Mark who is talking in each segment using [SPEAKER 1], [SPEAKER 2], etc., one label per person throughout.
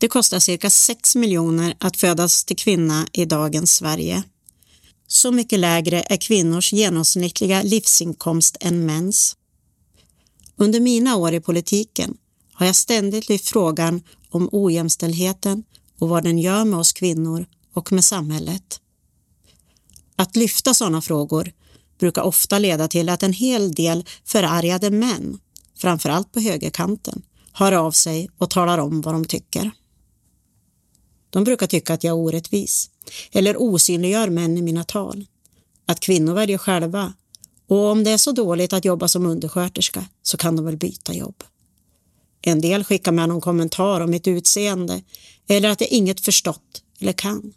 [SPEAKER 1] Det kostar cirka 6 miljoner att födas till kvinna i dagens Sverige. Så mycket lägre är kvinnors genomsnittliga livsinkomst än mäns. Under mina år i politiken har jag ständigt lyft frågan om ojämställdheten och vad den gör med oss kvinnor och med samhället. Att lyfta sådana frågor brukar ofta leda till att en hel del förargade män, framförallt på högerkanten, hör av sig och talar om vad de tycker. De brukar tycka att jag är orättvis eller osynliggör män i mina tal. Att kvinnor väljer själva och om det är så dåligt att jobba som undersköterska så kan de väl byta jobb. En del skickar med någon kommentar om mitt utseende eller att jag inget förstått eller kan.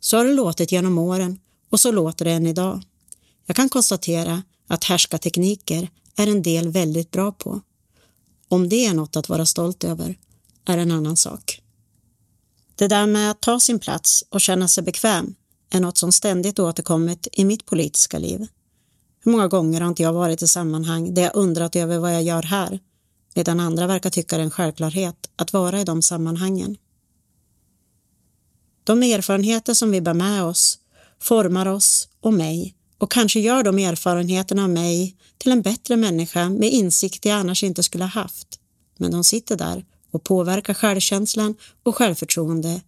[SPEAKER 1] Så har det låtit genom åren och så låter det än idag. Jag kan konstatera att härskartekniker är en del väldigt bra på. Om det är något att vara stolt över är en annan sak. Det där med att ta sin plats och känna sig bekväm är något som ständigt återkommit i mitt politiska liv. Hur många gånger har inte jag varit i sammanhang där jag undrat över vad jag gör här, medan andra verkar tycka det är en självklarhet att vara i de sammanhangen. De erfarenheter som vi bär med oss formar oss och mig och kanske gör de erfarenheterna av mig till en bättre människa med insikt jag annars inte skulle ha haft. Men de sitter där och påverkar självkänslan och självförtroende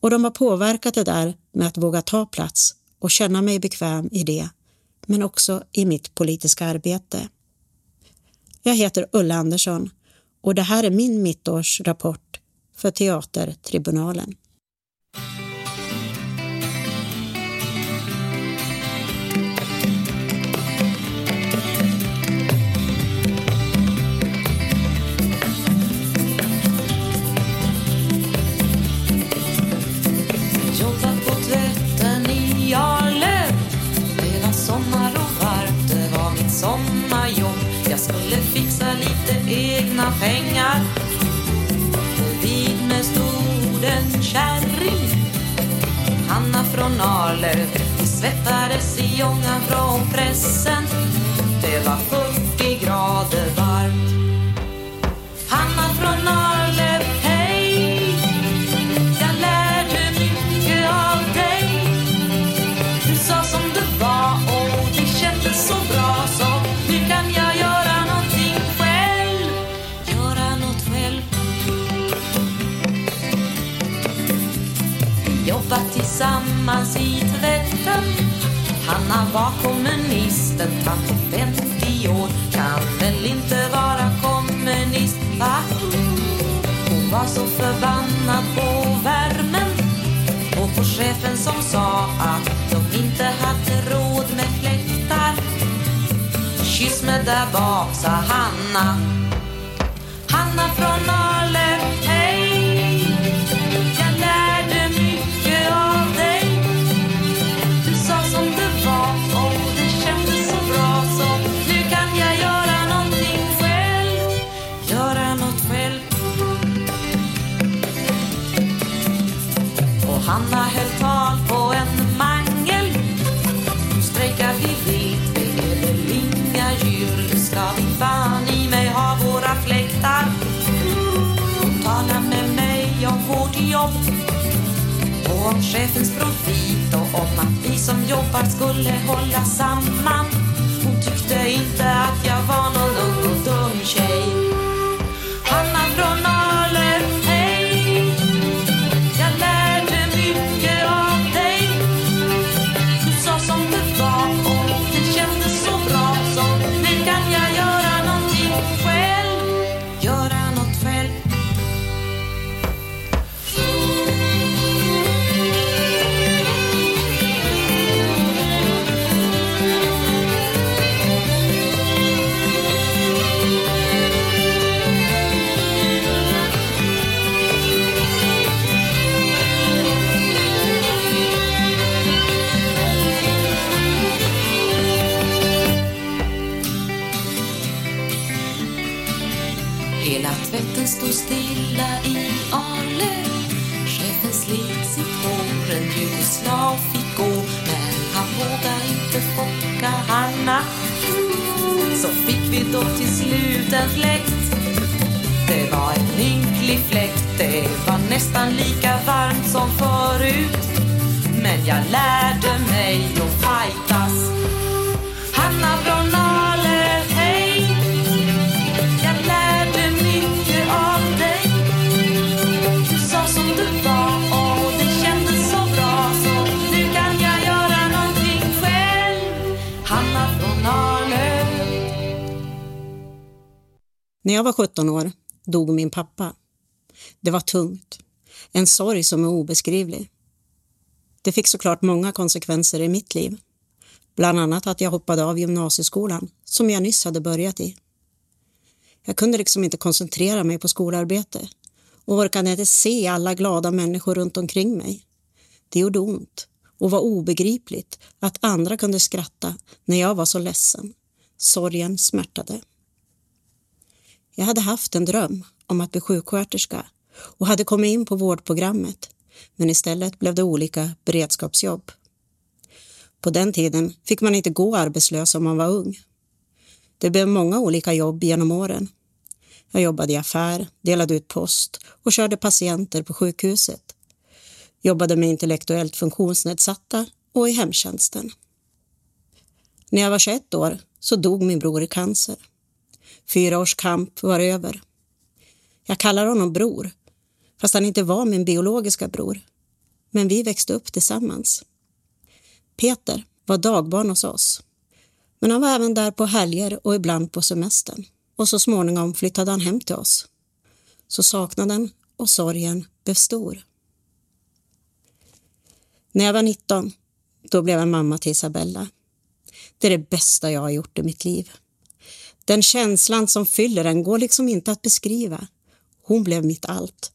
[SPEAKER 1] och de har påverkat det där med att våga ta plats och känna mig bekväm i det, men också i mitt politiska arbete. Jag heter Ulla Andersson och det här är min mittårsrapport för Teatertribunalen.
[SPEAKER 2] Lite egna pengar. Vid med stod en kärring. Hanna från Arlöv Vi svettades i ångan från pressen. Det var 40 grader varmt. Tillsammans i tvätten Hanna var kommunisten tant på 50 år. Kan väl inte vara kommunist, va? Hon var så förbannad på värmen och på chefen som sa att de inte hade råd med fläktar Kyss mig där bak, sa Hanna. Jobb. Och om chefens profit och om att vi som jobbar skulle hålla samman. Hon tyckte inte att jag var någon ung och dum tjej. Hanna från Så fick vi då till slut en fläkt Det var en ynklig fläkt, det var nästan lika varmt som förut. Men jag lärde mig att fightas.
[SPEAKER 1] När jag var 17 år dog min pappa. Det var tungt. En sorg som är obeskrivlig. Det fick såklart många konsekvenser i mitt liv. Bland annat att jag hoppade av gymnasieskolan som jag nyss hade börjat i. Jag kunde liksom inte koncentrera mig på skolarbete och orkade inte se alla glada människor runt omkring mig. Det gjorde ont och var obegripligt att andra kunde skratta när jag var så ledsen. Sorgen smärtade. Jag hade haft en dröm om att bli sjuksköterska och hade kommit in på vårdprogrammet men istället blev det olika beredskapsjobb. På den tiden fick man inte gå arbetslös om man var ung. Det blev många olika jobb genom åren. Jag jobbade i affär, delade ut post och körde patienter på sjukhuset. Jobbade med intellektuellt funktionsnedsatta och i hemtjänsten. När jag var 21 år så dog min bror i cancer. Fyra års kamp var över. Jag kallar honom bror, fast han inte var min biologiska bror. Men vi växte upp tillsammans. Peter var dagbarn hos oss. Men han var även där på helger och ibland på semestern. Och så småningom flyttade han hem till oss. Så saknaden och sorgen blev stor. När jag var 19, då blev jag mamma till Isabella. Det är det bästa jag har gjort i mitt liv. Den känslan som fyller en går liksom inte att beskriva. Hon blev mitt allt.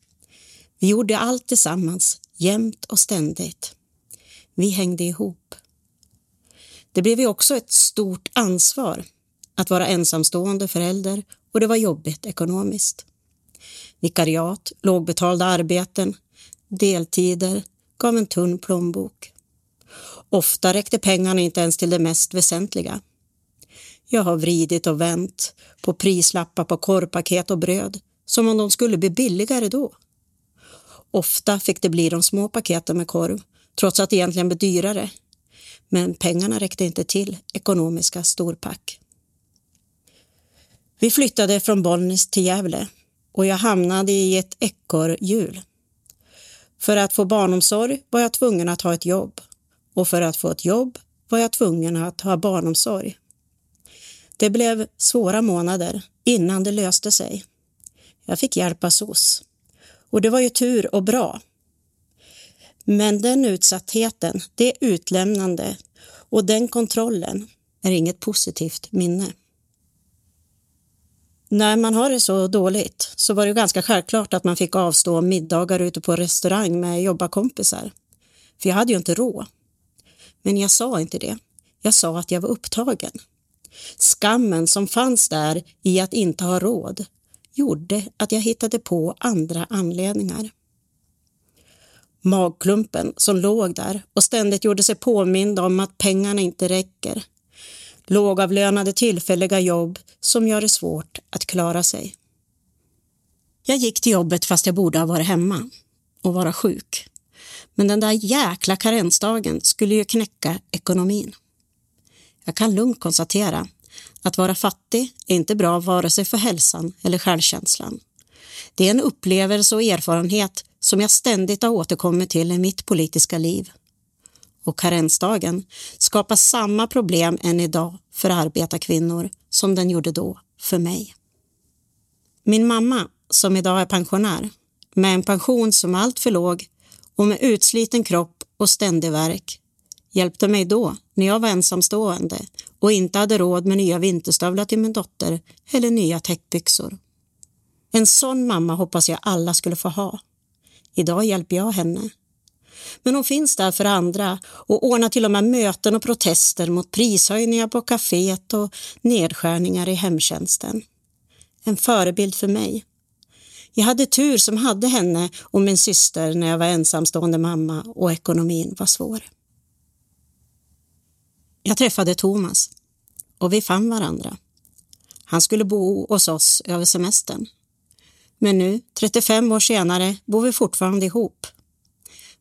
[SPEAKER 1] Vi gjorde allt tillsammans, jämt och ständigt. Vi hängde ihop. Det blev ju också ett stort ansvar att vara ensamstående förälder och det var jobbigt ekonomiskt. Vikariat, lågbetalda arbeten, deltider gav en tunn plånbok. Ofta räckte pengarna inte ens till det mest väsentliga. Jag har vridit och vänt på prislappar på korvpaket och bröd som om de skulle bli billigare då. Ofta fick det bli de små paketen med korv trots att det egentligen blev dyrare. Men pengarna räckte inte till ekonomiska storpack. Vi flyttade från Bollnäs till Gävle och jag hamnade i ett ekorrhjul. För att få barnomsorg var jag tvungen att ha ett jobb och för att få ett jobb var jag tvungen att ha barnomsorg. Det blev svåra månader innan det löste sig. Jag fick hjälp av SOS och det var ju tur och bra. Men den utsattheten, det utlämnande och den kontrollen är inget positivt minne. När man har det så dåligt så var det ganska självklart att man fick avstå middagar ute på restaurang med jobbarkompisar. För jag hade ju inte råd. Men jag sa inte det. Jag sa att jag var upptagen. Skammen som fanns där i att inte ha råd gjorde att jag hittade på andra anledningar. Magklumpen som låg där och ständigt gjorde sig påmind om att pengarna inte räcker. Lågavlönade tillfälliga jobb som gör det svårt att klara sig. Jag gick till jobbet fast jag borde ha varit hemma och vara sjuk. Men den där jäkla karensdagen skulle ju knäcka ekonomin. Jag kan lugnt konstatera att vara fattig är inte bra vare sig för hälsan eller självkänslan. Det är en upplevelse och erfarenhet som jag ständigt har återkommit till i mitt politiska liv. Och karensdagen skapar samma problem än idag för arbetarkvinnor som den gjorde då för mig. Min mamma, som idag är pensionär, med en pension som är alltför låg och med utsliten kropp och ständig värk, hjälpte mig då när jag var ensamstående och inte hade råd med nya vinterstövlar till min dotter eller nya täckbyxor. En sån mamma hoppas jag alla skulle få ha. Idag hjälper jag henne. Men hon finns där för andra och ordnar till och med möten och protester mot prishöjningar på kaféet och nedskärningar i hemtjänsten. En förebild för mig. Jag hade tur som hade henne och min syster när jag var ensamstående mamma och ekonomin var svår. Jag träffade Thomas och vi fann varandra. Han skulle bo hos oss över semestern. Men nu, 35 år senare, bor vi fortfarande ihop.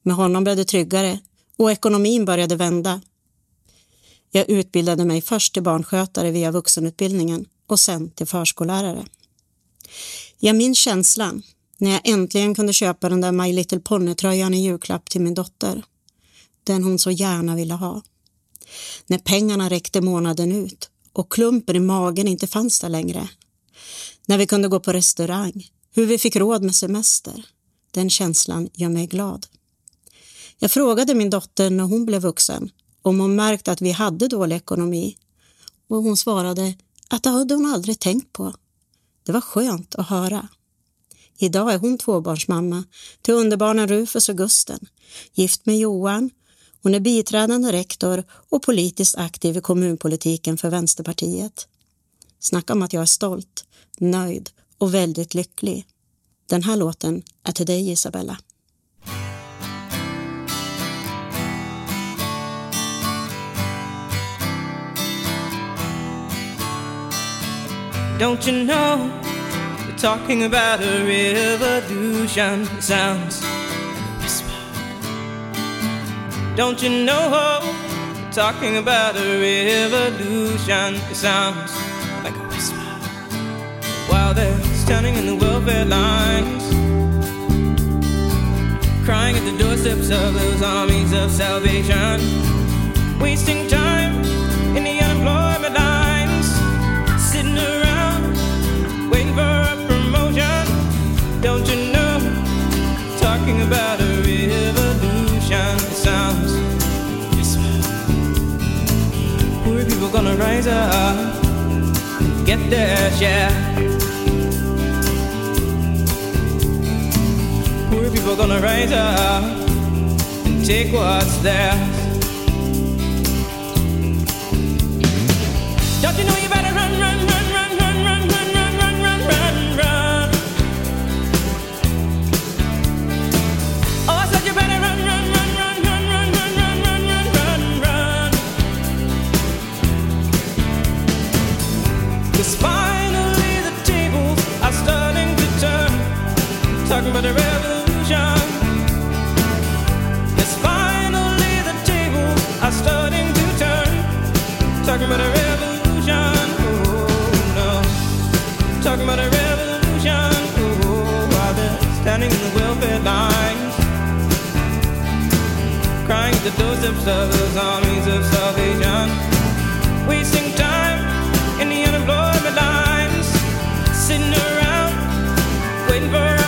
[SPEAKER 1] Med honom blev det tryggare och ekonomin började vända. Jag utbildade mig först till barnskötare via vuxenutbildningen och sen till förskollärare. Jag minns känslan när jag äntligen kunde köpa den där My Little Pony-tröjan i julklapp till min dotter. Den hon så gärna ville ha. När pengarna räckte månaden ut och klumpen i magen inte fanns där längre. När vi kunde gå på restaurang, hur vi fick råd med semester. Den känslan gör mig glad. Jag frågade min dotter när hon blev vuxen om hon märkt att vi hade dålig ekonomi och hon svarade att det hade hon aldrig tänkt på. Det var skönt att höra. Idag är hon tvåbarnsmamma till underbarnen Rufus och Gusten, gift med Johan. Hon är biträdande rektor och politiskt aktiv i kommunpolitiken för Vänsterpartiet. Snacka om att jag är stolt, nöjd och väldigt lycklig. Den här låten är till dig Isabella.
[SPEAKER 3] Don't you know we're talking about a revolution? Sounds. Don't you know talking about a revolution? It sounds like a whisper. While they're standing in the welfare lines, crying at the doorsteps of those armies of salvation, wasting time people gonna rise up and get their share. Poor people gonna rise up and take what's theirs. Don't you know you the table. I'm starting to turn. Talking a revolution. Oh, no. Talking a revolution. Oh, Rather standing in the welfare lines. Crying at the doorsteps of armies of salvation. Wasting time in the unemployment lines. Sitting around waiting for.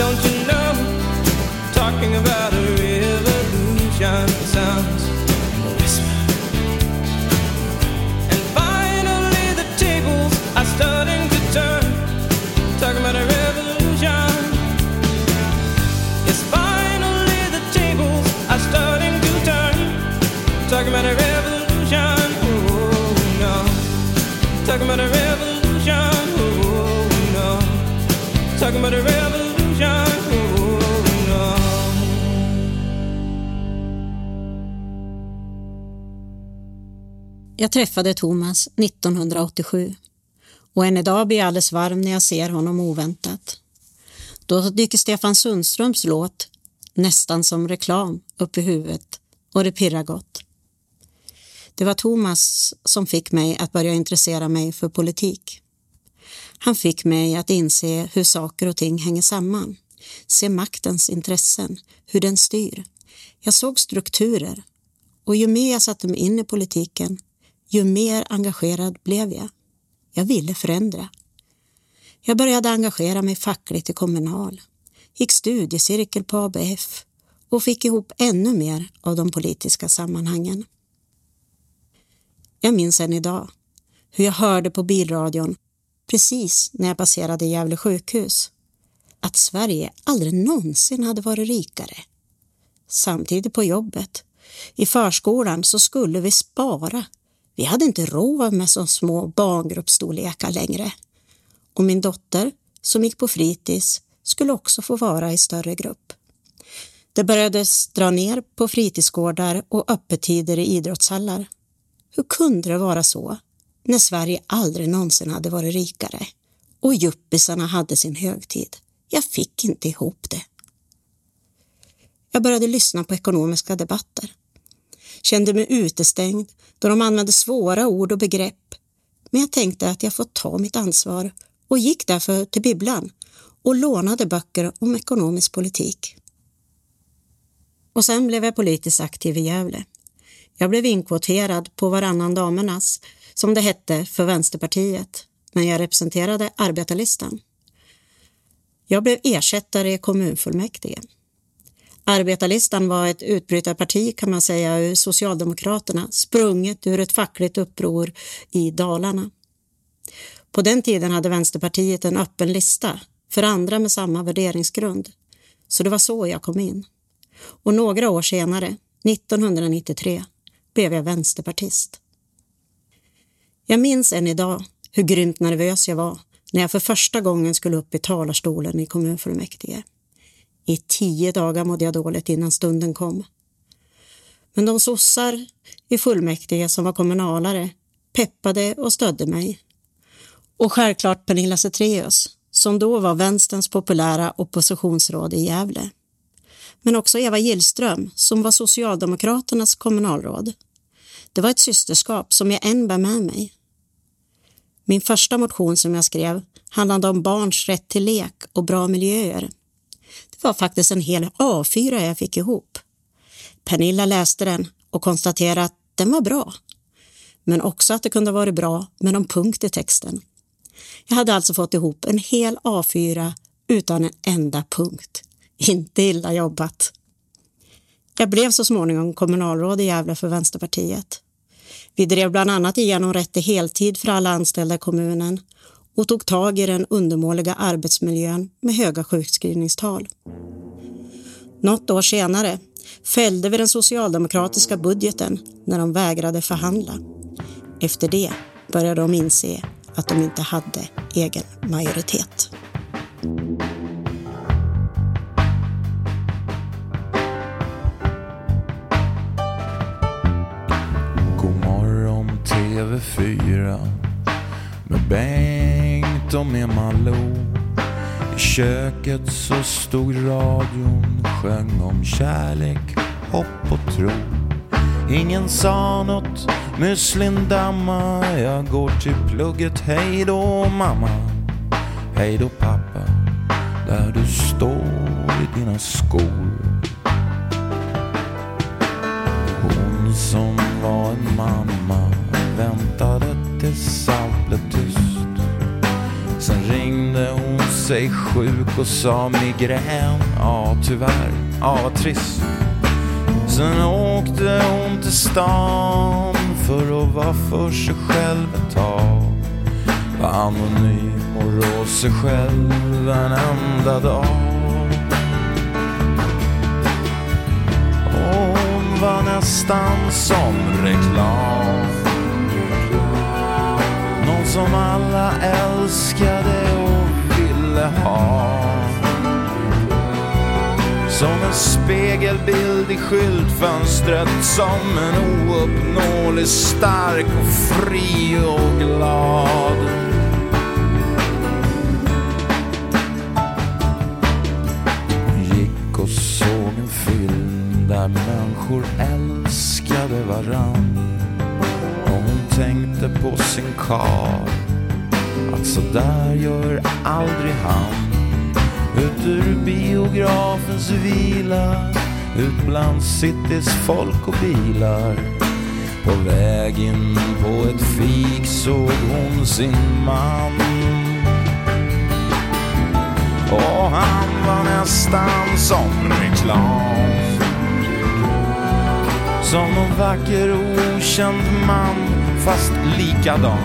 [SPEAKER 3] Don't you know? Talking about a revolution sounds
[SPEAKER 1] träffade Thomas 1987 och än idag blir jag alldeles varm när jag ser honom oväntat. Då dyker Stefan Sundströms låt nästan som reklam upp i huvudet och det pirrar gott. Det var Thomas som fick mig att börja intressera mig för politik. Han fick mig att inse hur saker och ting hänger samman, se maktens intressen, hur den styr. Jag såg strukturer och ju mer jag satte mig in i politiken, ju mer engagerad blev jag. Jag ville förändra. Jag började engagera mig fackligt i Kommunal, gick studiecirkel på ABF och fick ihop ännu mer av de politiska sammanhangen. Jag minns än idag hur jag hörde på bilradion precis när jag passerade Gävle sjukhus att Sverige aldrig någonsin hade varit rikare. Samtidigt på jobbet, i förskolan så skulle vi spara. Vi hade inte råd med så små barngruppsstorlekar längre. Och min dotter, som gick på fritids, skulle också få vara i större grupp. Det började dra ner på fritidsgårdar och öppettider i idrottshallar. Hur kunde det vara så när Sverige aldrig någonsin hade varit rikare? och juppisarna hade sin högtid. Jag fick inte ihop det. Jag började lyssna på ekonomiska debatter. Kände mig utestängd då de använde svåra ord och begrepp. Men jag tänkte att jag får ta mitt ansvar och gick därför till bibblan och lånade böcker om ekonomisk politik. Och sen blev jag politiskt aktiv i Gävle. Jag blev inkvoterad på varannan damernas, som det hette för Vänsterpartiet, men jag representerade arbetarlistan. Jag blev ersättare i kommunfullmäktige. Arbetarlistan var ett utbrytarparti kan man säga ur Socialdemokraterna, sprunget ur ett fackligt uppror i Dalarna. På den tiden hade Vänsterpartiet en öppen lista för andra med samma värderingsgrund. Så det var så jag kom in. Och några år senare, 1993, blev jag vänsterpartist. Jag minns än idag hur grymt nervös jag var när jag för första gången skulle upp i talarstolen i kommunfullmäktige. I tio dagar mådde jag dåligt innan stunden kom. Men de sossar i fullmäktige som var kommunalare peppade och stödde mig. Och självklart Pernilla Zethraeus som då var vänsterns populära oppositionsråd i Gävle. Men också Eva Gillström som var Socialdemokraternas kommunalråd. Det var ett systerskap som jag än bär med mig. Min första motion som jag skrev handlade om barns rätt till lek och bra miljöer. Var faktiskt en hel A4 jag fick ihop. Pernilla läste den och konstaterade att den var bra. Men också att det kunde varit bra med någon punkt i texten. Jag hade alltså fått ihop en hel A4 utan en enda punkt. Inte illa jobbat. Jag blev så småningom kommunalråd i Gävle för Vänsterpartiet. Vi drev bland annat igenom rätt till heltid för alla anställda i kommunen och tog tag i den undermåliga arbetsmiljön med höga sjukskrivningstal. Något år senare fällde vi den socialdemokratiska budgeten när de vägrade förhandla. Efter det började de inse att de inte hade egen majoritet.
[SPEAKER 4] God morgon TV4 med Bengt och med Malou. I köket så stod radion, sjöng om kärlek, hopp och tro. Ingen sa något, müslin damma. Jag går till plugget, hej då mamma. Hej då pappa, där du står i dina skor. Hon som var en mamma väntade tills blev tyst. Sen ringde hon sig sjuk och sa migrän. Ja, tyvärr. Ja, vad trist. Sen åkte hon till stan för att vara för sig själv ett tag. Var anonym och rå sig själv en enda dag. Och hon var nästan som reklam. Som alla älskade och ville ha. Som en spegelbild i skyltfönstret Som en ouppnåelig stark och fri och glad Hon gick och såg en film där människor älskade varann Och hon tänkte på sin kar. Att så där gör aldrig han. Ut ur biografens vila Ut bland citys folk och bilar. På väg in på ett fik såg hon sin man. Och han var nästan som reklam Som en vacker okänd man fast likadan.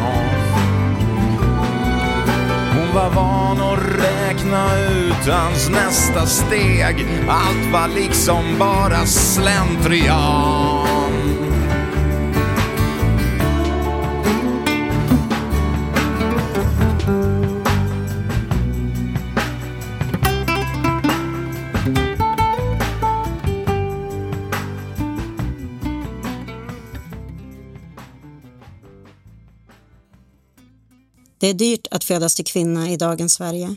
[SPEAKER 4] Hon var van att räkna ut hans nästa steg. Allt var liksom bara slentrian.
[SPEAKER 1] Det är dyrt att födas till kvinna i dagens Sverige.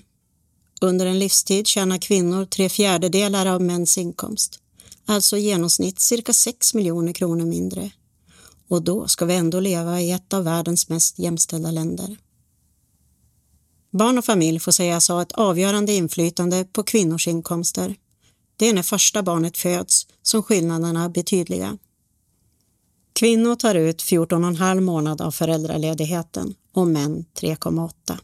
[SPEAKER 1] Under en livstid tjänar kvinnor tre fjärdedelar av mäns inkomst, alltså i genomsnitt cirka 6 miljoner kronor mindre. Och då ska vi ändå leva i ett av världens mest jämställda länder. Barn och familj får sägas ha ett avgörande inflytande på kvinnors inkomster. Det är när första barnet föds som skillnaderna blir tydliga. Kvinnor tar ut 14,5 månad av föräldraledigheten och män 3,8.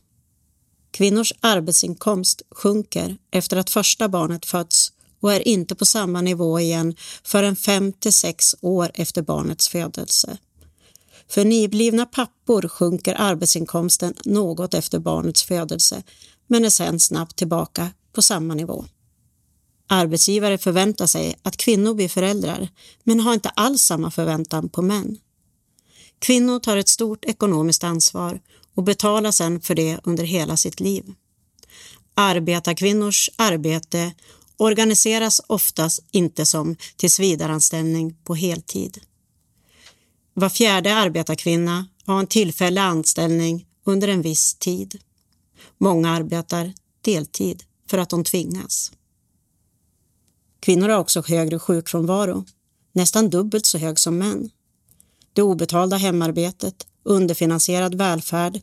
[SPEAKER 1] Kvinnors arbetsinkomst sjunker efter att första barnet fötts och är inte på samma nivå igen förrän 5 till 6 år efter barnets födelse. För nyblivna pappor sjunker arbetsinkomsten något efter barnets födelse men är sedan snabbt tillbaka på samma nivå. Arbetsgivare förväntar sig att kvinnor blir föräldrar men har inte alls samma förväntan på män. Kvinnor tar ett stort ekonomiskt ansvar och betalar sedan för det under hela sitt liv. Arbetarkvinnors arbete organiseras oftast inte som tillsvidareanställning på heltid. Var fjärde arbetarkvinna har en tillfällig anställning under en viss tid. Många arbetar deltid för att de tvingas. Kvinnor har också högre sjukfrånvaro, nästan dubbelt så hög som män. Det obetalda hemarbetet, underfinansierad välfärd,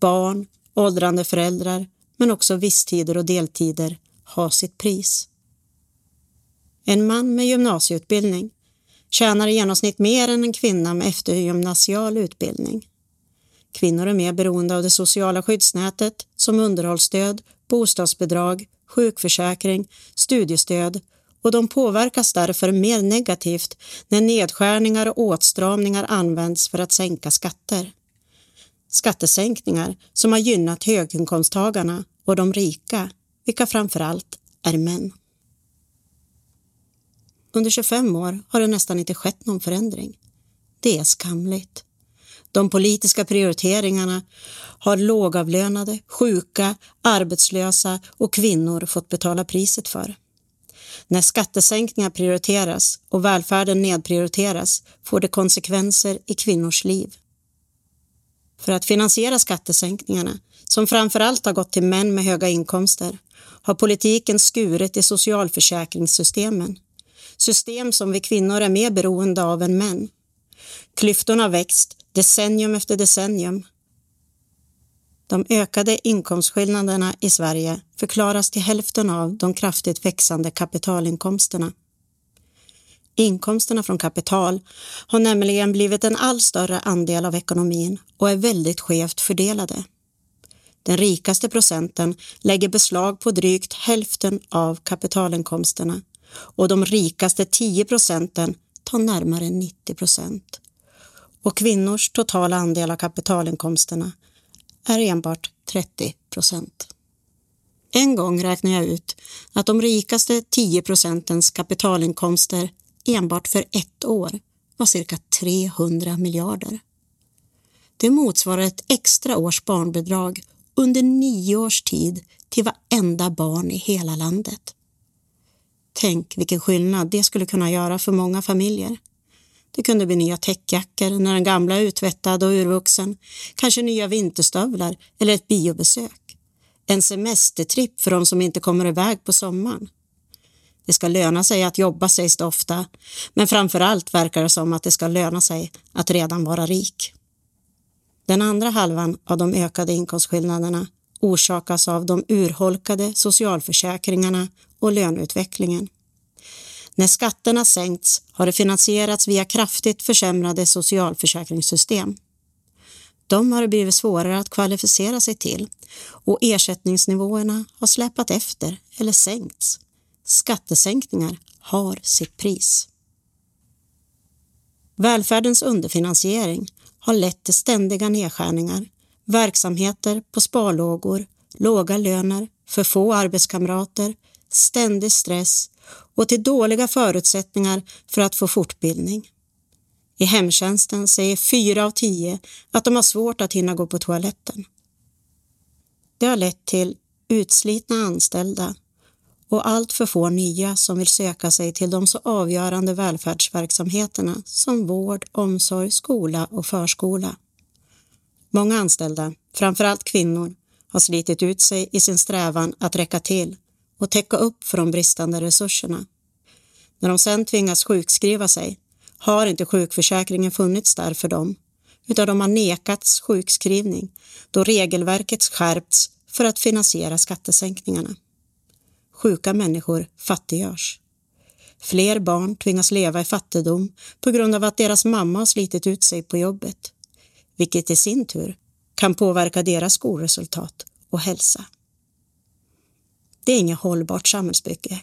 [SPEAKER 1] barn, åldrande föräldrar men också visstider och deltider har sitt pris. En man med gymnasieutbildning tjänar i genomsnitt mer än en kvinna med eftergymnasial utbildning. Kvinnor är mer beroende av det sociala skyddsnätet som underhållsstöd, bostadsbidrag, sjukförsäkring, studiestöd och de påverkas därför mer negativt när nedskärningar och åtstramningar används för att sänka skatter. Skattesänkningar som har gynnat höginkomsttagarna och de rika, vilka framför allt är män. Under 25 år har det nästan inte skett någon förändring. Det är skamligt. De politiska prioriteringarna har lågavlönade, sjuka, arbetslösa och kvinnor fått betala priset för. När skattesänkningar prioriteras och välfärden nedprioriteras får det konsekvenser i kvinnors liv. För att finansiera skattesänkningarna, som framför allt har gått till män med höga inkomster, har politiken skurit i socialförsäkringssystemen. System som vi kvinnor är mer beroende av än män. Klyftorna har växt decennium efter decennium de ökade inkomstskillnaderna i Sverige förklaras till hälften av de kraftigt växande kapitalinkomsterna. Inkomsterna från kapital har nämligen blivit en allt större andel av ekonomin och är väldigt skevt fördelade. Den rikaste procenten lägger beslag på drygt hälften av kapitalinkomsterna och de rikaste 10 procenten tar närmare 90 procent. Och kvinnors totala andel av kapitalinkomsterna är enbart 30 procent. En gång räknade jag ut att de rikaste 10 procentens kapitalinkomster enbart för ett år var cirka 300 miljarder. Det motsvarar ett extra års barnbidrag under nio års tid till varenda barn i hela landet. Tänk vilken skillnad det skulle kunna göra för många familjer. Det kunde bli nya täckjackor när den gamla är utvättad och urvuxen, kanske nya vinterstövlar eller ett biobesök. En semestertripp för de som inte kommer iväg på sommaren. Det ska löna sig att jobba sägs det ofta, men framför allt verkar det som att det ska löna sig att redan vara rik. Den andra halvan av de ökade inkomstskillnaderna orsakas av de urholkade socialförsäkringarna och löneutvecklingen. När skatterna sänkts har det finansierats via kraftigt försämrade socialförsäkringssystem. De har det blivit svårare att kvalificera sig till och ersättningsnivåerna har släpat efter eller sänkts. Skattesänkningar har sitt pris. Välfärdens underfinansiering har lett till ständiga nedskärningar, verksamheter på sparlågor, låga löner, för få arbetskamrater, ständig stress och till dåliga förutsättningar för att få fortbildning. I hemtjänsten säger fyra av tio att de har svårt att hinna gå på toaletten. Det har lett till utslitna anställda och allt för få nya som vill söka sig till de så avgörande välfärdsverksamheterna som vård, omsorg, skola och förskola. Många anställda, framförallt kvinnor, har slitit ut sig i sin strävan att räcka till och täcka upp för de bristande resurserna. När de sedan tvingas sjukskriva sig har inte sjukförsäkringen funnits där för dem, utan de har nekats sjukskrivning då regelverket skärpts för att finansiera skattesänkningarna. Sjuka människor fattiggörs. Fler barn tvingas leva i fattigdom på grund av att deras mamma har slitit ut sig på jobbet, vilket i sin tur kan påverka deras skolresultat och hälsa. Det är inget hållbart samhällsbygge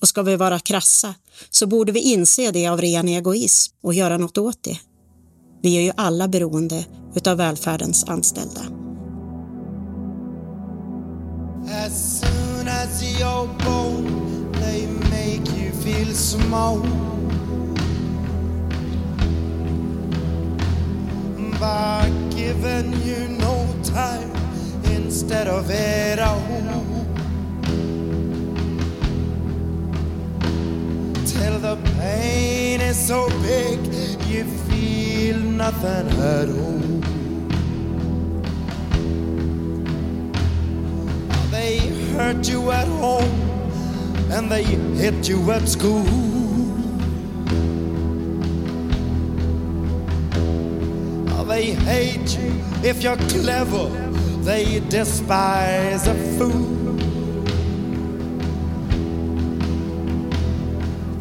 [SPEAKER 1] och ska vi vara krassa så borde vi inse det av ren egoism och göra något åt det. Vi är ju alla beroende utav välfärdens anställda.
[SPEAKER 5] As soon as you're born, they make you feel small. By giving you no time instead of it all. Till the pain is so big, you feel nothing at all. They hurt you at home and they hit you at school. They hate you if you're clever, they despise a fool.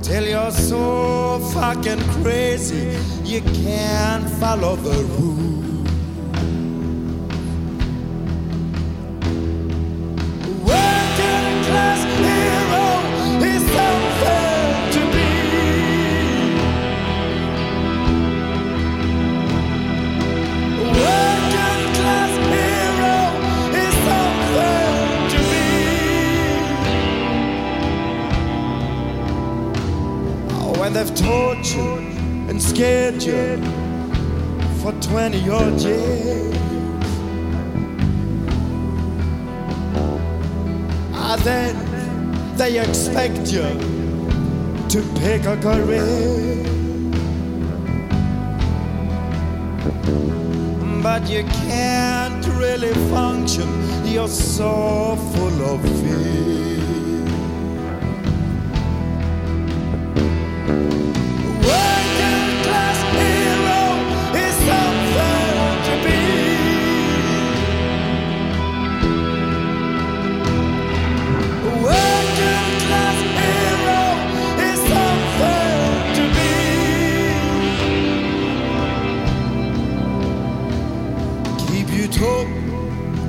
[SPEAKER 5] Till you're so fucking crazy, you can't follow the rules. When they've tortured and scared you for 20 odd years. Ah, then they expect you to pick a career. But you can't really function, you're so full of fear.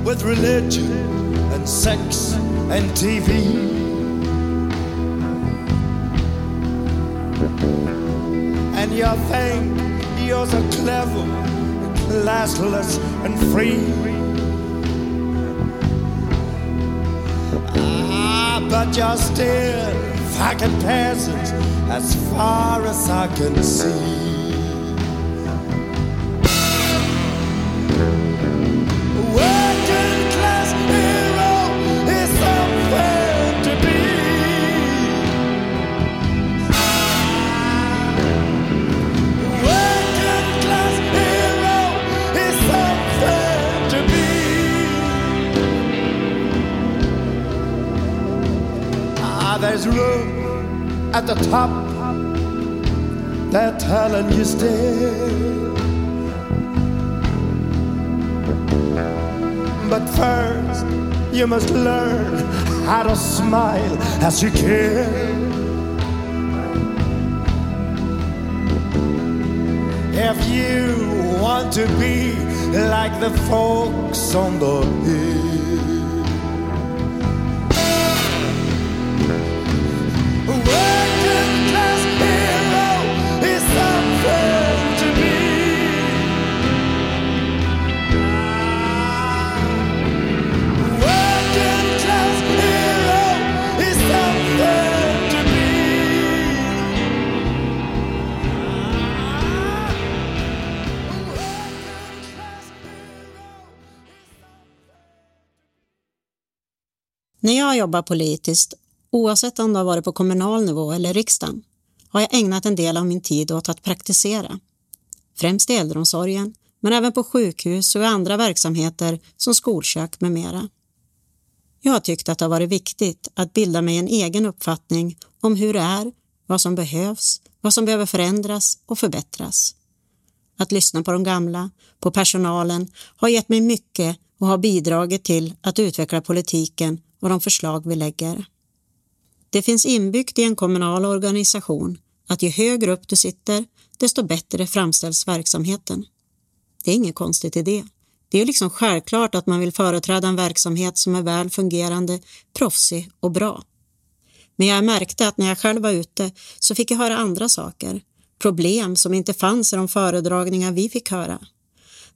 [SPEAKER 5] With religion and sex and TV. And you think you're so clever, classless, and free. Ah, but you're still fucking peasants as far as I can see. At the top. They're telling you still. But first, you must learn how to smile as you care. If you want to be like the folks on the hill.
[SPEAKER 1] När jag jobbar politiskt, oavsett om det har varit på kommunal nivå eller riksdagen, har jag ägnat en del av min tid åt att praktisera. Främst i äldreomsorgen, men även på sjukhus och i andra verksamheter som skolkök med mera. Jag har tyckt att det har varit viktigt att bilda mig en egen uppfattning om hur det är, vad som behövs, vad som behöver förändras och förbättras. Att lyssna på de gamla, på personalen, har gett mig mycket och har bidragit till att utveckla politiken och de förslag vi lägger. Det finns inbyggt i en kommunal organisation att ju högre upp du sitter, desto bättre framställs verksamheten. Det är inget konstigt i det. Det är liksom självklart att man vill företräda en verksamhet som är väl fungerande, proffsig och bra. Men jag märkte att när jag själv var ute så fick jag höra andra saker. Problem som inte fanns i de föredragningar vi fick höra.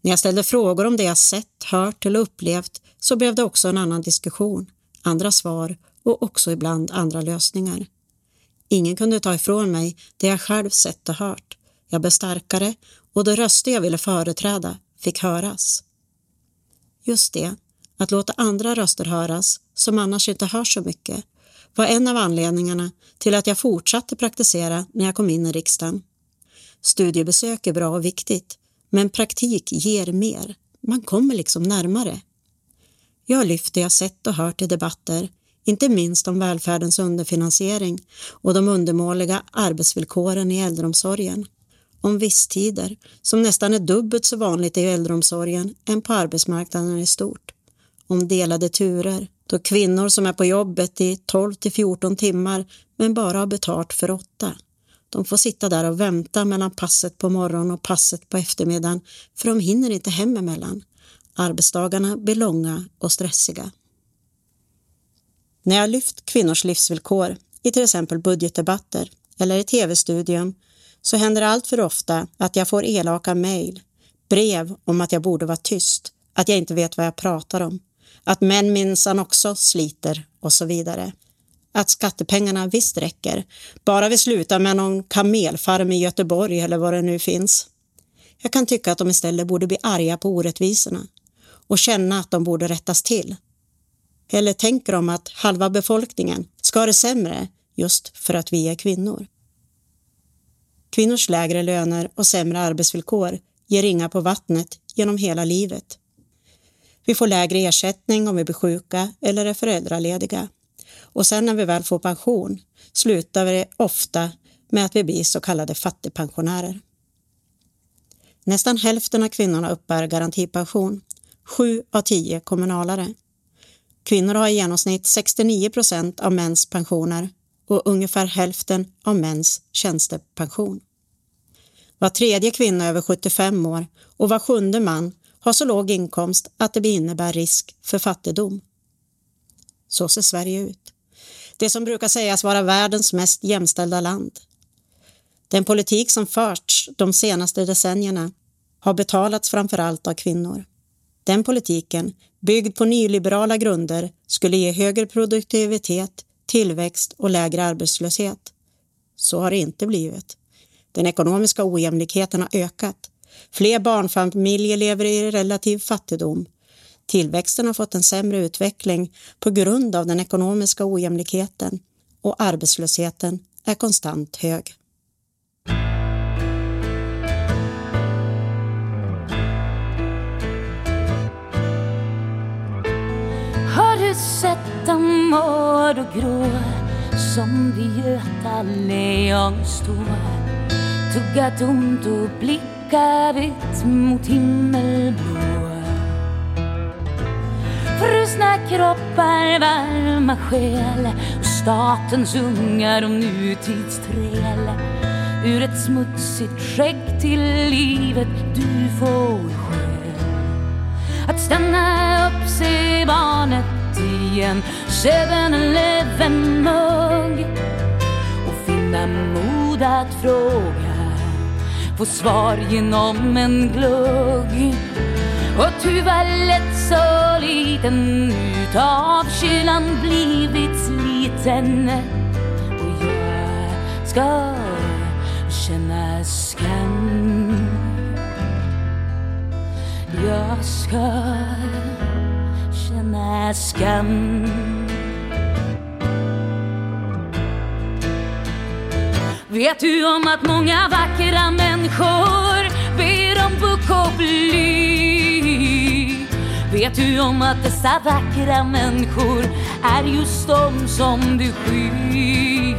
[SPEAKER 1] När jag ställde frågor om det jag sett, hört eller upplevt så blev det också en annan diskussion, andra svar och också ibland andra lösningar. Ingen kunde ta ifrån mig det jag själv sett och hört. Jag blev starkare och de röster jag ville företräda fick höras. Just det, att låta andra röster höras som annars inte hörs så mycket var en av anledningarna till att jag fortsatte praktisera när jag kom in i riksdagen. Studiebesök är bra och viktigt, men praktik ger mer. Man kommer liksom närmare. Jag har lyft det jag sett och hört i debatter, inte minst om välfärdens underfinansiering och de undermåliga arbetsvillkoren i äldreomsorgen. Om visstider, som nästan är dubbelt så vanligt i äldreomsorgen än på arbetsmarknaden i stort. Om delade turer, då kvinnor som är på jobbet i 12 till 14 timmar men bara har betalt för åtta. De får sitta där och vänta mellan passet på morgonen och passet på eftermiddagen för de hinner inte hem emellan. Arbetsdagarna blir långa och stressiga. När jag lyft kvinnors livsvillkor i till exempel budgetdebatter eller i tv-studion så händer det allt för ofta att jag får elaka mejl, brev om att jag borde vara tyst, att jag inte vet vad jag pratar om, att män minsann också sliter och så vidare. Att skattepengarna visst räcker, bara vi slutar med någon kamelfarm i Göteborg eller vad det nu finns. Jag kan tycka att de istället borde bli arga på orättvisorna och känna att de borde rättas till. Eller tänker de att halva befolkningen ska ha det sämre just för att vi är kvinnor? Kvinnors lägre löner och sämre arbetsvillkor ger ringar på vattnet genom hela livet. Vi får lägre ersättning om vi blir sjuka eller är föräldralediga. Och sen när vi väl får pension slutar vi ofta med att vi blir så kallade fattigpensionärer. Nästan hälften av kvinnorna uppbär garantipension, sju av tio kommunalare. Kvinnor har i genomsnitt 69 procent av mäns pensioner och ungefär hälften av mäns tjänstepension. Var tredje kvinna över 75 år och var sjunde man har så låg inkomst att det innebär risk för fattigdom. Så ser Sverige ut. Det som brukar sägas vara världens mest jämställda land. Den politik som förts de senaste decennierna har betalats framför allt av kvinnor. Den politiken, byggd på nyliberala grunder, skulle ge högre produktivitet, tillväxt och lägre arbetslöshet. Så har det inte blivit. Den ekonomiska ojämlikheten har ökat. Fler barnfamiljer lever i relativ fattigdom. Tillväxten har fått en sämre utveckling på grund av den ekonomiska ojämlikheten och arbetslösheten är konstant hög.
[SPEAKER 6] Har du mörd och grå som vid Göta lejon står? Tugga tomt och blicka vitt mot himmelblå. Frusna kroppar, varma själ och statens ungar och nutidsträl. Ur ett smutsigt skägg till livet du får själv. Att stanna upp, se barnet i en 7-Eleven mugg. Och finna mod att fråga. Få svar genom en glugg. Och tyvärr lätt så liten utav kylan blivit sliten. Och jag ska känna skam. Jag ska känna skam Vet du om att många vackra människor ber om puck och bly Vet du om att dessa vackra människor är just de som du skyr?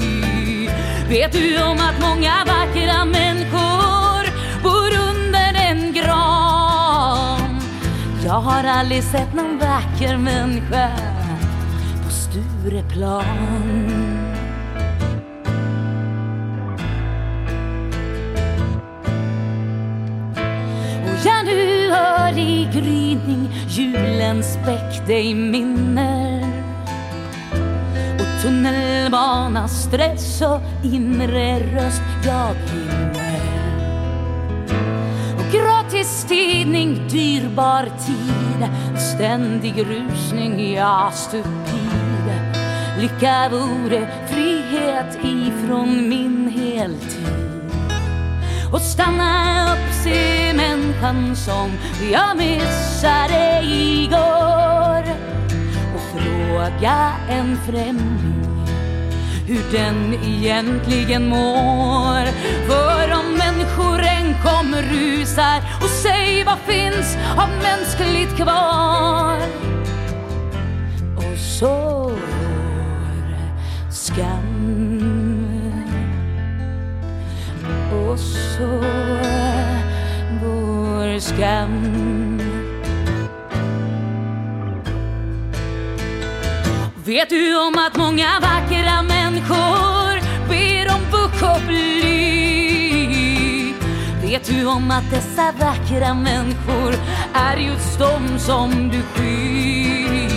[SPEAKER 6] Vet du om att många vackra människor Jag har aldrig sett någon vacker människa på Stureplan. Och jag nu hör i gryning julens bäck dig minner och tunnelbana, stress och inre röst jag gratis dyrbar tid. Ständig rusning, ja stupid Lycka vore frihet ifrån min heltid. Och stanna upp, se människan som jag missade igår. Och fråga en främling hur den egentligen mår. För om människor än kommer rusar och säg vad finns av mänskligt kvar? Och så vår skam och så vår skam. Vet du om att många vackra människor Vet du om att dessa vackra människor är just de som du skyr?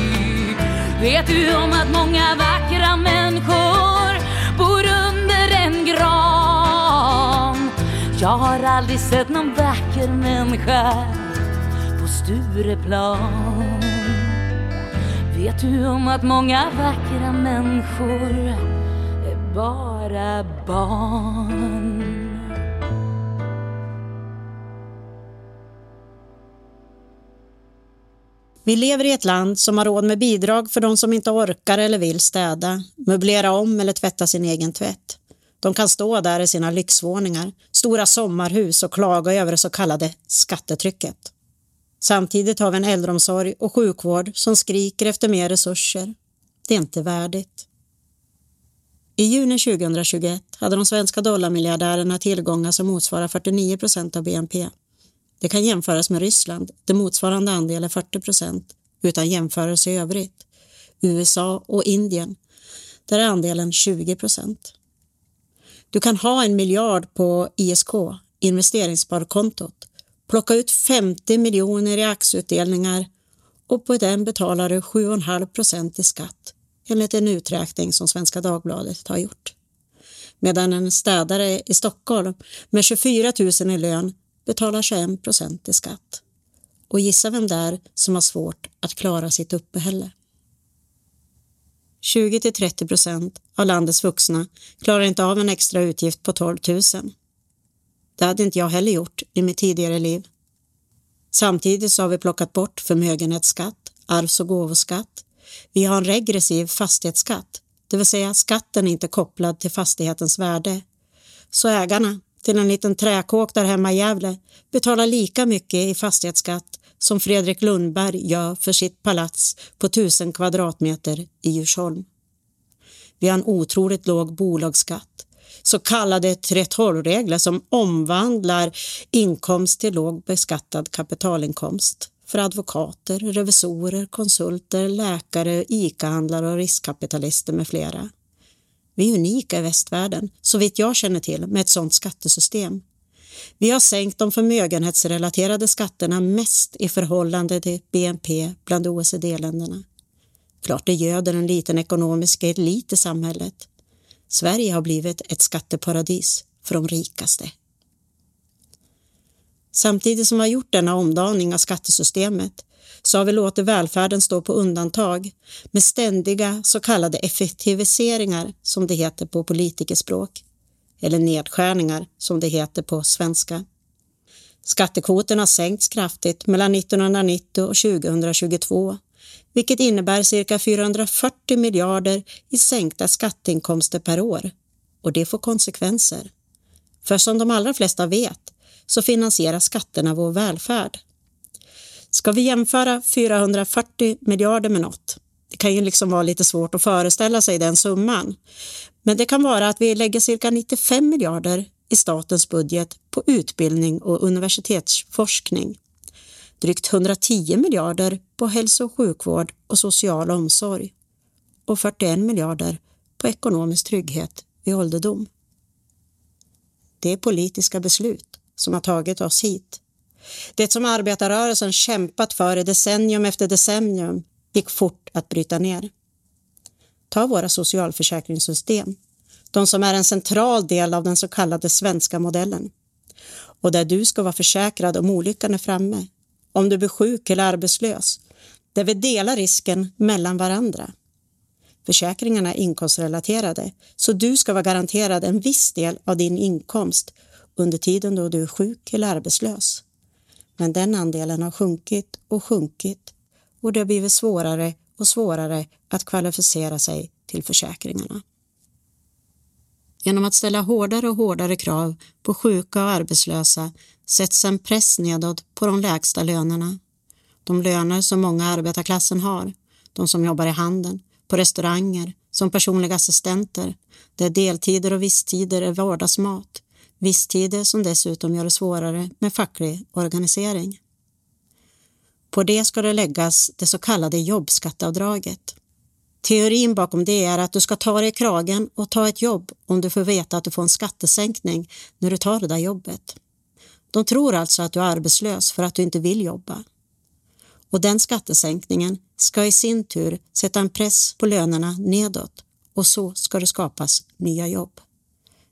[SPEAKER 6] Vet du om att många vackra människor bor under en gran? Jag har aldrig sett någon vacker människa på Stureplan. Vet du om att många vackra människor är bara barn?
[SPEAKER 1] Vi lever i ett land som har råd med bidrag för de som inte orkar eller vill städa, möblera om eller tvätta sin egen tvätt. De kan stå där i sina lyxvåningar, stora sommarhus och klaga över det så kallade skattetrycket. Samtidigt har vi en äldreomsorg och sjukvård som skriker efter mer resurser. Det är inte värdigt. I juni 2021 hade de svenska dollarmiljardärerna tillgångar som motsvarar 49 procent av BNP. Det kan jämföras med Ryssland, där motsvarande andel är 40 procent, utan jämförelse i övrigt. USA och Indien, där är andelen 20 procent. Du kan ha en miljard på ISK, investeringssparkontot, plocka ut 50 miljoner i aktieutdelningar och på den betalar du 7,5 procent i skatt enligt en uträkning som Svenska Dagbladet har gjort. Medan en städare i Stockholm med 24 000 i lön betalar 21 procent i skatt. Och gissa vem det är som har svårt att klara sitt uppehälle. 20 till 30 procent av landets vuxna klarar inte av en extra utgift på 12 000. Det hade inte jag heller gjort i mitt tidigare liv. Samtidigt så har vi plockat bort förmögenhetsskatt, arvs och gåvoskatt. Vi har en regressiv fastighetsskatt, det vill säga skatten är inte kopplad till fastighetens värde. Så ägarna till en liten träkåk där hemma i Gävle betalar lika mycket i fastighetsskatt som Fredrik Lundberg gör för sitt palats på tusen kvadratmeter i Djursholm. Vi har en otroligt låg bolagsskatt, så kallade 3.12-regler som omvandlar inkomst till låg beskattad kapitalinkomst för advokater, revisorer, konsulter, läkare, ICA-handlare och riskkapitalister med flera. Vi är unika i västvärlden, så vitt jag känner till, med ett sådant skattesystem. Vi har sänkt de förmögenhetsrelaterade skatterna mest i förhållande till BNP bland OECD-länderna. Klart det göder en liten ekonomisk elit i samhället. Sverige har blivit ett skatteparadis för de rikaste. Samtidigt som vi har gjort denna omdaning av skattesystemet så har vi låtit välfärden stå på undantag med ständiga så kallade effektiviseringar som det heter på politikerspråk eller nedskärningar som det heter på svenska. Skattekvoten har sänkts kraftigt mellan 1990 och 2022 vilket innebär cirka 440 miljarder i sänkta skatteinkomster per år. Och det får konsekvenser. För som de allra flesta vet så finansierar skatterna vår välfärd. Ska vi jämföra 440 miljarder med något? Det kan ju liksom vara lite svårt att föreställa sig den summan. Men det kan vara att vi lägger cirka 95 miljarder i statens budget på utbildning och universitetsforskning. Drygt 110 miljarder på hälso och sjukvård och social omsorg och 41 miljarder på ekonomisk trygghet vid ålderdom. Det är politiska beslut som har tagit oss hit. Det som arbetarrörelsen kämpat för i decennium efter decennium gick fort att bryta ner. Ta våra socialförsäkringssystem, de som är en central del av den så kallade svenska modellen och där du ska vara försäkrad om olyckan är framme, om du blir sjuk eller arbetslös, där vi delar risken mellan varandra. Försäkringarna är inkomstrelaterade, så du ska vara garanterad en viss del av din inkomst under tiden då du är sjuk eller arbetslös. Men den andelen har sjunkit och sjunkit och det har blivit svårare och svårare att kvalificera sig till försäkringarna. Genom att ställa hårdare och hårdare krav på sjuka och arbetslösa sätts en press nedåt på de lägsta lönerna. De löner som många arbetarklassen har, de som jobbar i handeln, på restauranger, som personliga assistenter, där deltider och visstider är vardagsmat, visstider som dessutom gör det svårare med facklig organisering. På det ska det läggas det så kallade jobbskatteavdraget. Teorin bakom det är att du ska ta dig i kragen och ta ett jobb om du får veta att du får en skattesänkning när du tar det där jobbet. De tror alltså att du är arbetslös för att du inte vill jobba. Och den skattesänkningen ska i sin tur sätta en press på lönerna nedåt och så ska det skapas nya jobb.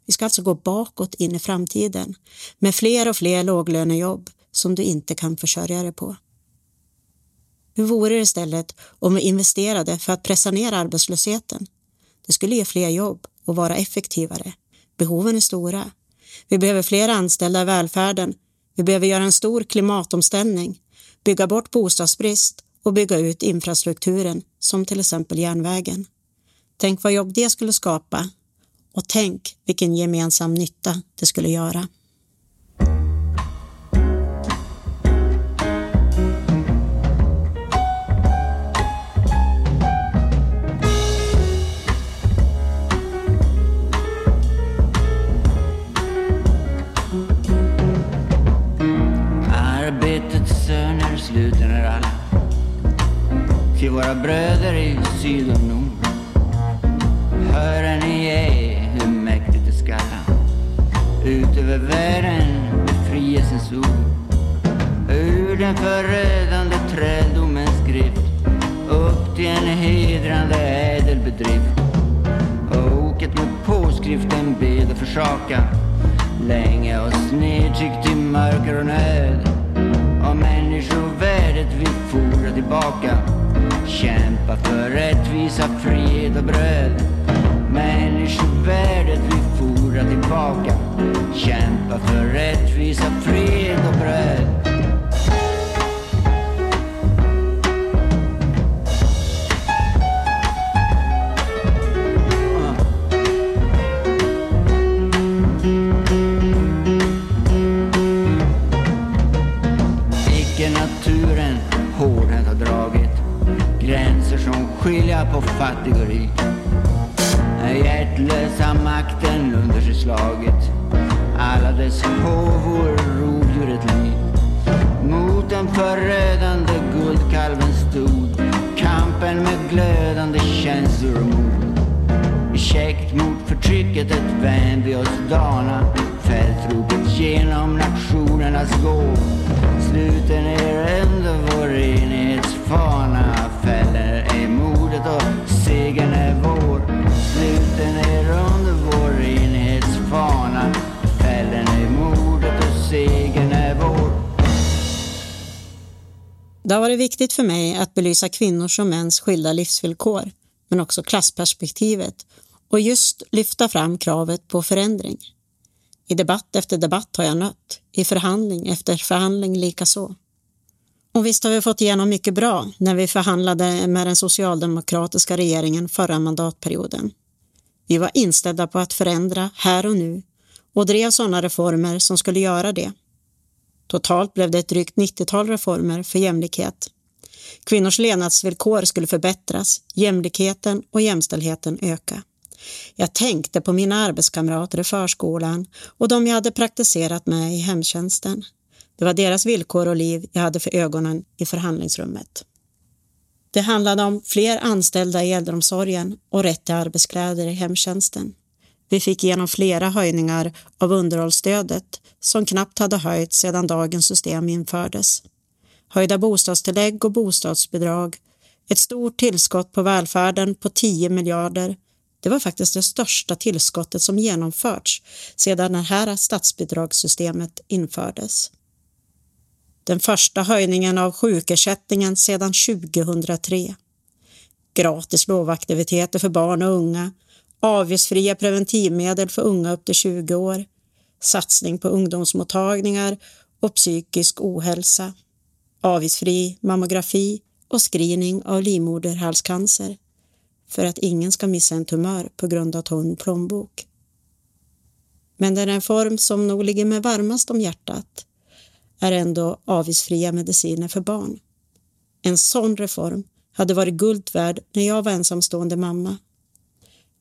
[SPEAKER 1] Vi ska alltså gå bakåt in i framtiden med fler och fler låglönejobb som du inte kan försörja dig på. Hur vore det istället om vi investerade för att pressa ner arbetslösheten? Det skulle ge fler jobb och vara effektivare. Behoven är stora. Vi behöver fler anställda i välfärden. Vi behöver göra en stor klimatomställning, bygga bort bostadsbrist och bygga ut infrastrukturen som till exempel järnvägen. Tänk vad jobb det skulle skapa och tänk vilken gemensam nytta det skulle göra.
[SPEAKER 7] Arbetets sluter när alla till våra bröder i syd och nord. Hör ni ej ut över världen befrielsens ord. Ur den förödande träldomens skrift upp till en hedrande ädel bedrift. Oket mot påskriften bed och försaka länge oss nedtryckt i mörker och nöd. Och människovärdet vi fordra tillbaka Kämpa för rättvisa, fred och bröd Människovärdet vi fordrar tillbaka. Kämpa för rättvisa, fred och bröd. Icke naturen hårdhänt har dragit gränser som skilja på fattig slagit alla dess håvor rovdjuret liv. Mot den förödande guldkalven stod kampen med glödande känslor och mod. Käckt mot förtrycket ett vän vid oss dana. Fältropet genom nationernas gård Sluten er under vår enhetsfana. Fäller är modet och segern är vår. Sluten är under vår
[SPEAKER 1] Det har varit viktigt för mig att belysa kvinnors och mäns skilda livsvillkor, men också klassperspektivet och just lyfta fram kravet på förändring. I debatt efter debatt har jag nött, i förhandling efter förhandling likaså. Och visst har vi fått igenom mycket bra när vi förhandlade med den socialdemokratiska regeringen förra mandatperioden. Vi var inställda på att förändra här och nu och drev sådana reformer som skulle göra det. Totalt blev det ett drygt 90-tal reformer för jämlikhet. Kvinnors levnadsvillkor skulle förbättras, jämlikheten och jämställdheten öka. Jag tänkte på mina arbetskamrater i förskolan och de jag hade praktiserat med i hemtjänsten. Det var deras villkor och liv jag hade för ögonen i förhandlingsrummet. Det handlade om fler anställda i äldreomsorgen och rätt till arbetskläder i hemtjänsten. Vi fick igenom flera höjningar av underhållsstödet som knappt hade höjts sedan dagens system infördes. Höjda bostadstillägg och bostadsbidrag, ett stort tillskott på välfärden på 10 miljarder. Det var faktiskt det största tillskottet som genomförts sedan det här statsbidragssystemet infördes. Den första höjningen av sjukersättningen sedan 2003. Gratis lovaktiviteter för barn och unga, avgiftsfria preventivmedel för unga upp till 20 år, satsning på ungdomsmottagningar och psykisk ohälsa, avgiftsfri mammografi och screening av livmoderhalscancer för att ingen ska missa en tumör på grund av tunn plånbok. Men den reform som nog ligger mig varmast om hjärtat är ändå avgiftsfria mediciner för barn. En sån reform hade varit guld värd när jag var ensamstående mamma.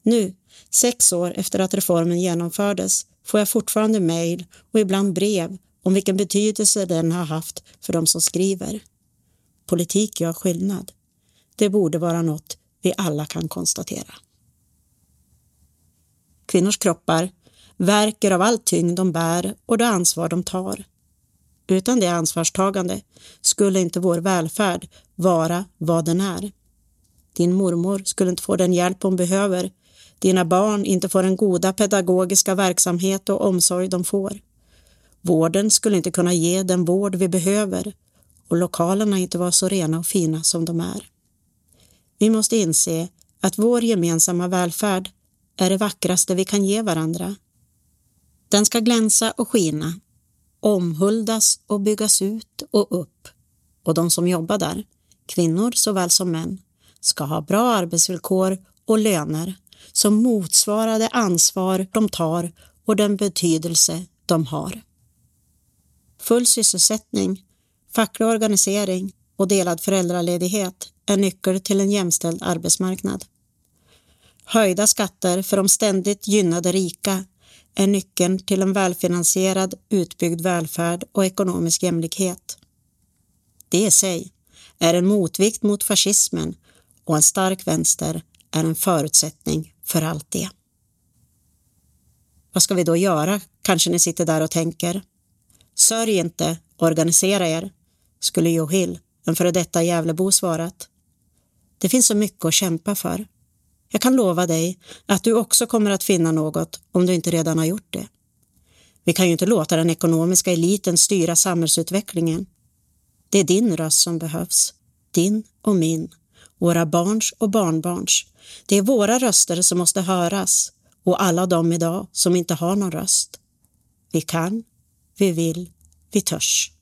[SPEAKER 1] Nu, sex år efter att reformen genomfördes, får jag fortfarande mejl och ibland brev om vilken betydelse den har haft för de som skriver. Politik gör skillnad. Det borde vara något vi alla kan konstatera. Kvinnors kroppar verkar av all tyngd de bär och det ansvar de tar. Utan det ansvarstagande skulle inte vår välfärd vara vad den är. Din mormor skulle inte få den hjälp hon behöver. Dina barn inte får den goda pedagogiska verksamhet och omsorg de får. Vården skulle inte kunna ge den vård vi behöver och lokalerna inte vara så rena och fina som de är. Vi måste inse att vår gemensamma välfärd är det vackraste vi kan ge varandra. Den ska glänsa och skina omhuldas och byggas ut och upp och de som jobbar där, kvinnor såväl som män, ska ha bra arbetsvillkor och löner som motsvarar det ansvar de tar och den betydelse de har. Full sysselsättning, facklig organisering och delad föräldraledighet är nyckel till en jämställd arbetsmarknad. Höjda skatter för de ständigt gynnade rika är nyckeln till en välfinansierad, utbyggd välfärd och ekonomisk jämlikhet. Det i sig är en motvikt mot fascismen och en stark vänster är en förutsättning för allt det. Vad ska vi då göra, kanske ni sitter där och tänker? Sörj inte, organisera er, skulle Johil, en före detta Gävlebo, svarat. Det finns så mycket att kämpa för. Jag kan lova dig att du också kommer att finna något om du inte redan har gjort det. Vi kan ju inte låta den ekonomiska eliten styra samhällsutvecklingen. Det är din röst som behövs. Din och min. Våra barns och barnbarns. Det är våra röster som måste höras och alla de idag som inte har någon röst. Vi kan, vi vill, vi törs.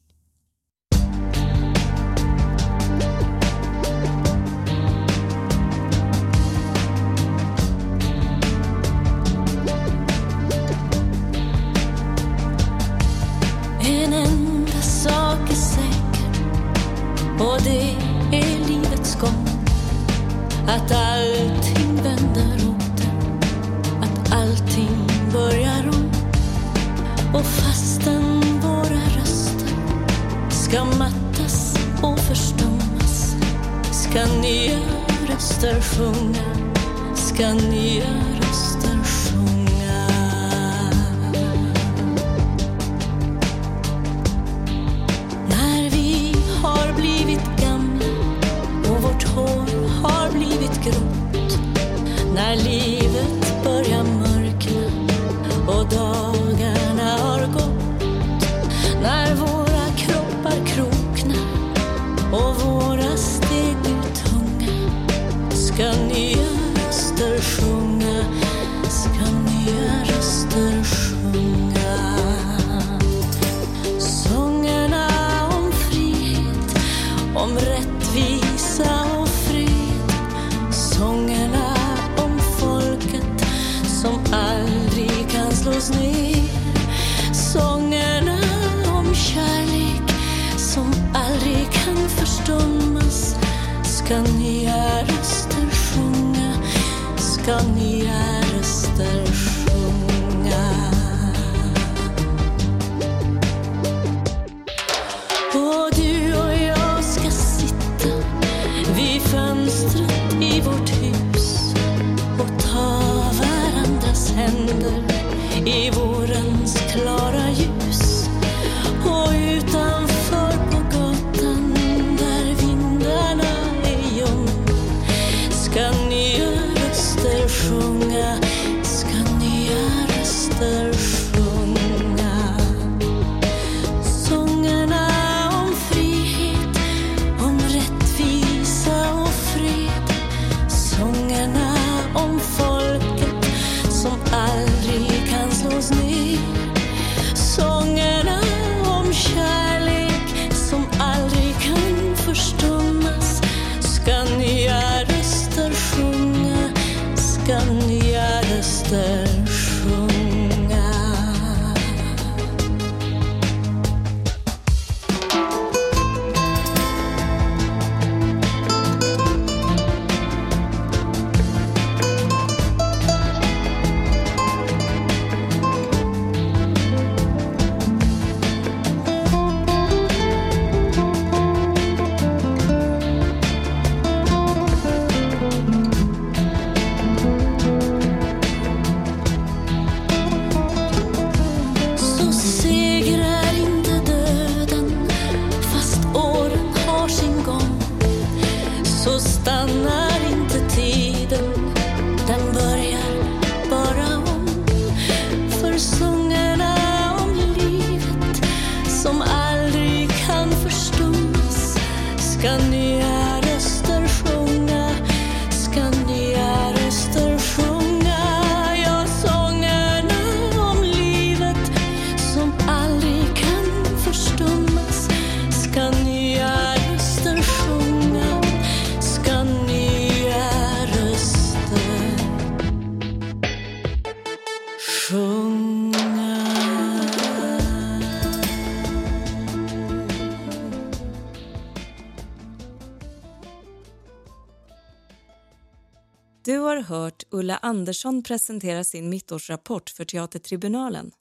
[SPEAKER 8] Ulla Andersson presenterar sin mittårsrapport för Teatertribunalen.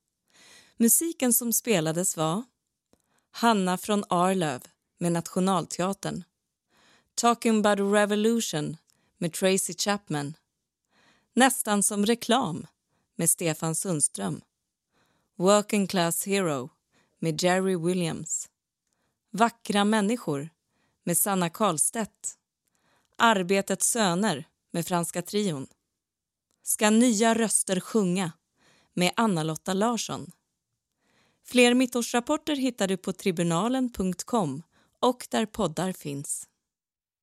[SPEAKER 8] Musiken som spelades var Hanna från Arlöv med Nationalteatern Talking about a revolution med Tracy Chapman Nästan som reklam med Stefan Sundström Working Class Hero med Jerry Williams Vackra människor med Sanna Karlstedt Arbetets söner med Franska trion Ska nya röster sjunga med Anna-Lotta Larsson Fler mittårsrapporter hittar du på tribunalen.com och där poddar finns.